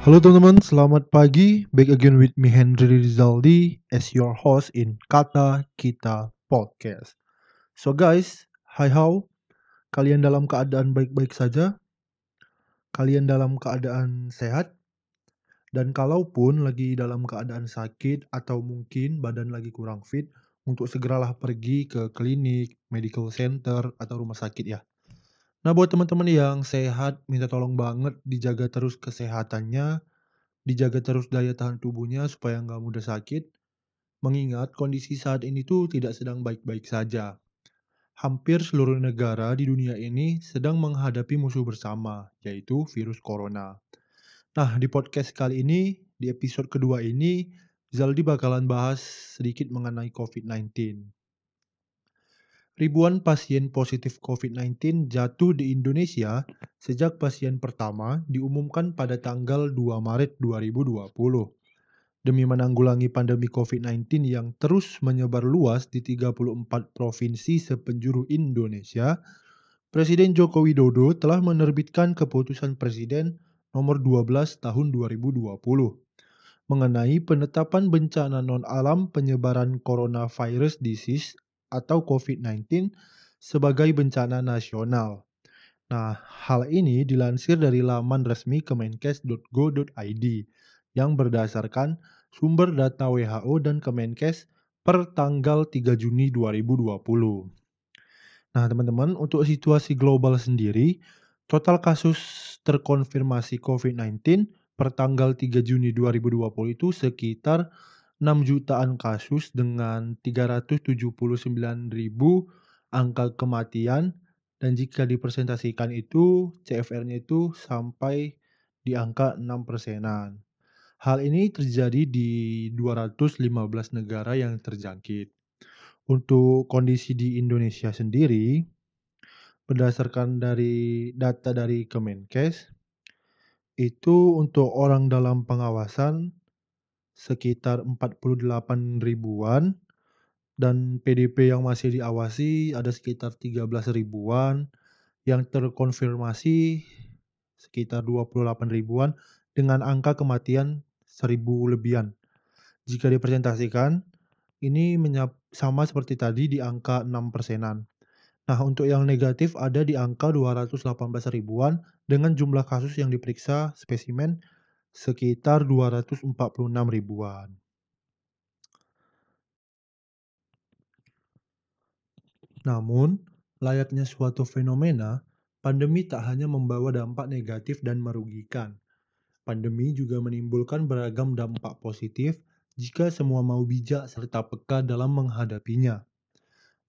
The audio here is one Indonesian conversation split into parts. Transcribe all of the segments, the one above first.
Halo teman-teman, selamat pagi. Back again with me Henry Rizaldi as your host in Kata Kita Podcast. So guys, hi how? Kalian dalam keadaan baik-baik saja? Kalian dalam keadaan sehat? Dan kalaupun lagi dalam keadaan sakit atau mungkin badan lagi kurang fit, untuk segeralah pergi ke klinik, medical center, atau rumah sakit ya. Nah, buat teman-teman yang sehat, minta tolong banget dijaga terus kesehatannya, dijaga terus daya tahan tubuhnya supaya nggak mudah sakit. Mengingat kondisi saat ini tuh tidak sedang baik-baik saja. Hampir seluruh negara di dunia ini sedang menghadapi musuh bersama, yaitu virus corona. Nah, di podcast kali ini, di episode kedua ini, Zaldi bakalan bahas sedikit mengenai COVID-19. Ribuan pasien positif COVID-19 jatuh di Indonesia sejak pasien pertama diumumkan pada tanggal 2 Maret 2020. Demi menanggulangi pandemi COVID-19 yang terus menyebar luas di 34 provinsi sepenjuru Indonesia, Presiden Joko Widodo telah menerbitkan keputusan Presiden nomor 12 tahun 2020 mengenai penetapan bencana non-alam penyebaran coronavirus disease atau COVID-19 sebagai bencana nasional. Nah, hal ini dilansir dari laman resmi kemenkes.go.id yang berdasarkan sumber data WHO dan Kemenkes per tanggal 3 Juni 2020. Nah, teman-teman, untuk situasi global sendiri, total kasus terkonfirmasi COVID-19 per tanggal 3 Juni 2020 itu sekitar 6 jutaan kasus dengan 379 ribu angka kematian dan jika dipresentasikan itu CFR-nya itu sampai di angka 6 persenan. Hal ini terjadi di 215 negara yang terjangkit. Untuk kondisi di Indonesia sendiri, berdasarkan dari data dari Kemenkes, itu untuk orang dalam pengawasan sekitar 48 ribuan dan PDP yang masih diawasi ada sekitar 13 ribuan yang terkonfirmasi sekitar 28 ribuan dengan angka kematian 1000 lebihan. Jika dipresentasikan, ini sama seperti tadi di angka 6 persenan. Nah, untuk yang negatif ada di angka 218 ribuan dengan jumlah kasus yang diperiksa spesimen sekitar 246 ribuan. Namun, layaknya suatu fenomena, pandemi tak hanya membawa dampak negatif dan merugikan. Pandemi juga menimbulkan beragam dampak positif jika semua mau bijak serta peka dalam menghadapinya.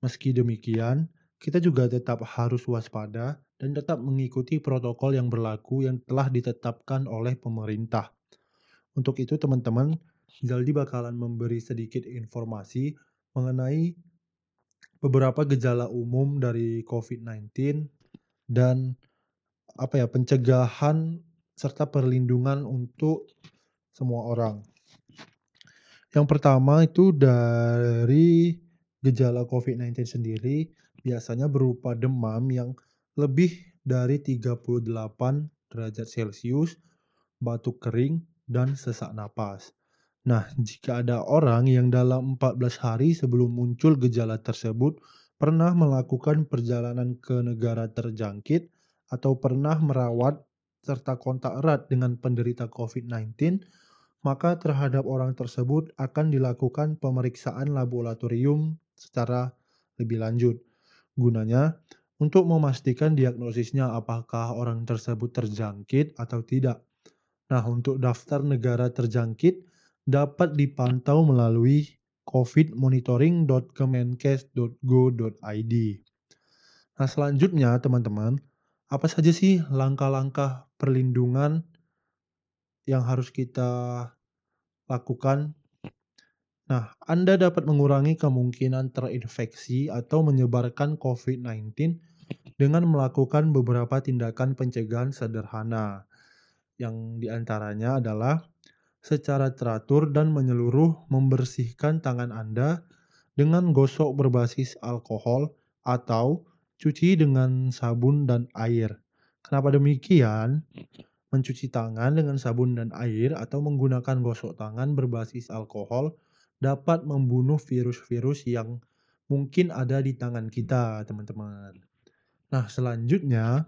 Meski demikian, kita juga tetap harus waspada dan tetap mengikuti protokol yang berlaku yang telah ditetapkan oleh pemerintah. Untuk itu teman-teman, Zaldi bakalan memberi sedikit informasi mengenai beberapa gejala umum dari COVID-19 dan apa ya pencegahan serta perlindungan untuk semua orang. Yang pertama itu dari gejala COVID-19 sendiri biasanya berupa demam yang lebih dari 38 derajat Celcius, batuk kering, dan sesak napas. Nah, jika ada orang yang dalam 14 hari sebelum muncul gejala tersebut pernah melakukan perjalanan ke negara terjangkit atau pernah merawat serta kontak erat dengan penderita COVID-19, maka terhadap orang tersebut akan dilakukan pemeriksaan laboratorium secara lebih lanjut. Gunanya untuk memastikan diagnosisnya apakah orang tersebut terjangkit atau tidak. Nah, untuk daftar negara terjangkit dapat dipantau melalui covidmonitoring.kemenkes.go.id. Nah, selanjutnya teman-teman, apa saja sih langkah-langkah perlindungan yang harus kita lakukan Nah, Anda dapat mengurangi kemungkinan terinfeksi atau menyebarkan COVID-19 dengan melakukan beberapa tindakan pencegahan sederhana. Yang di antaranya adalah secara teratur dan menyeluruh membersihkan tangan Anda dengan gosok berbasis alkohol atau cuci dengan sabun dan air. Kenapa demikian? Mencuci tangan dengan sabun dan air atau menggunakan gosok tangan berbasis alkohol dapat membunuh virus-virus yang mungkin ada di tangan kita, teman-teman. Nah, selanjutnya,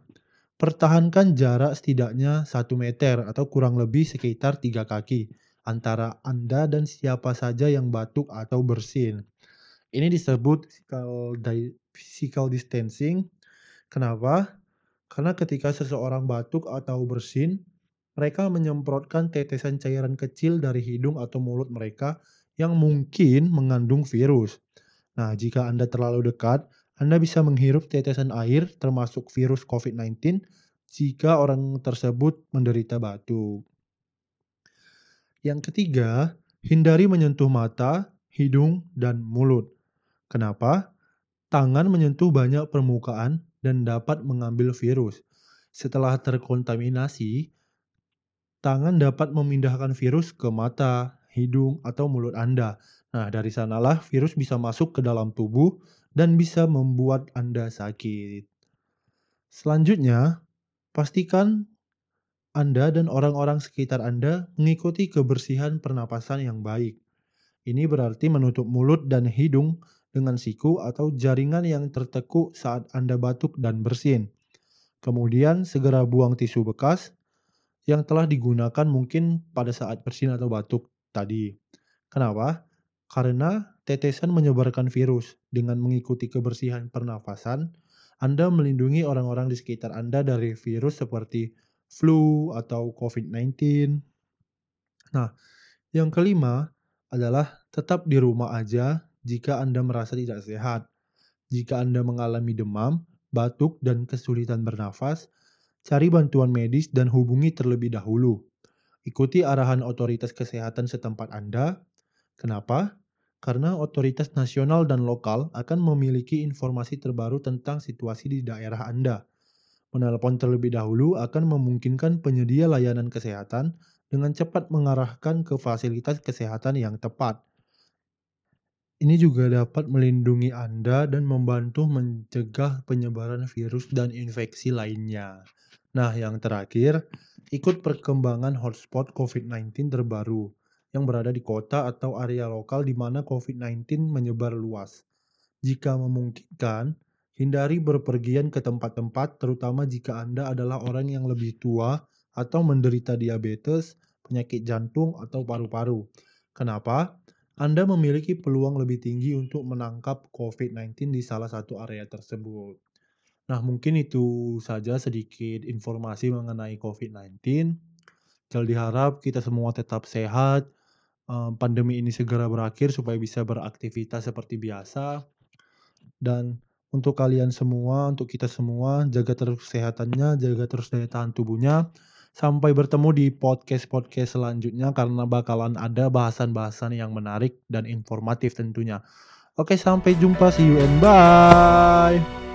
pertahankan jarak setidaknya 1 meter atau kurang lebih sekitar 3 kaki antara Anda dan siapa saja yang batuk atau bersin. Ini disebut physical, physical distancing. Kenapa? Karena ketika seseorang batuk atau bersin, mereka menyemprotkan tetesan cairan kecil dari hidung atau mulut mereka yang mungkin mengandung virus. Nah, jika Anda terlalu dekat, Anda bisa menghirup tetesan air termasuk virus COVID-19 jika orang tersebut menderita batuk. Yang ketiga, hindari menyentuh mata, hidung, dan mulut. Kenapa? Tangan menyentuh banyak permukaan dan dapat mengambil virus. Setelah terkontaminasi, tangan dapat memindahkan virus ke mata, hidung, atau mulut Anda. Nah, dari sanalah virus bisa masuk ke dalam tubuh dan bisa membuat Anda sakit. Selanjutnya, pastikan Anda dan orang-orang sekitar Anda mengikuti kebersihan pernapasan yang baik. Ini berarti menutup mulut dan hidung dengan siku atau jaringan yang tertekuk saat Anda batuk dan bersin. Kemudian segera buang tisu bekas yang telah digunakan mungkin pada saat bersin atau batuk tadi. Kenapa? Karena tetesan menyebarkan virus. Dengan mengikuti kebersihan pernafasan, Anda melindungi orang-orang di sekitar Anda dari virus seperti flu atau COVID-19. Nah, yang kelima adalah tetap di rumah aja jika Anda merasa tidak sehat. Jika Anda mengalami demam, batuk, dan kesulitan bernafas, cari bantuan medis dan hubungi terlebih dahulu. Ikuti arahan otoritas kesehatan setempat Anda. Kenapa? Karena otoritas nasional dan lokal akan memiliki informasi terbaru tentang situasi di daerah Anda. Menelpon terlebih dahulu akan memungkinkan penyedia layanan kesehatan dengan cepat mengarahkan ke fasilitas kesehatan yang tepat. Ini juga dapat melindungi Anda dan membantu mencegah penyebaran virus dan infeksi lainnya. Nah, yang terakhir, ikut perkembangan hotspot COVID-19 terbaru yang berada di kota atau area lokal di mana COVID-19 menyebar luas. Jika memungkinkan, hindari berpergian ke tempat-tempat terutama jika Anda adalah orang yang lebih tua atau menderita diabetes, penyakit jantung, atau paru-paru. Kenapa? Anda memiliki peluang lebih tinggi untuk menangkap COVID-19 di salah satu area tersebut. Nah, mungkin itu saja sedikit informasi mengenai COVID-19. Jadi diharap kita semua tetap sehat, pandemi ini segera berakhir supaya bisa beraktivitas seperti biasa. Dan untuk kalian semua, untuk kita semua, jaga terus kesehatannya, jaga terus daya tahan tubuhnya. Sampai bertemu di podcast-podcast selanjutnya karena bakalan ada bahasan-bahasan yang menarik dan informatif tentunya. Oke, sampai jumpa. See you and bye.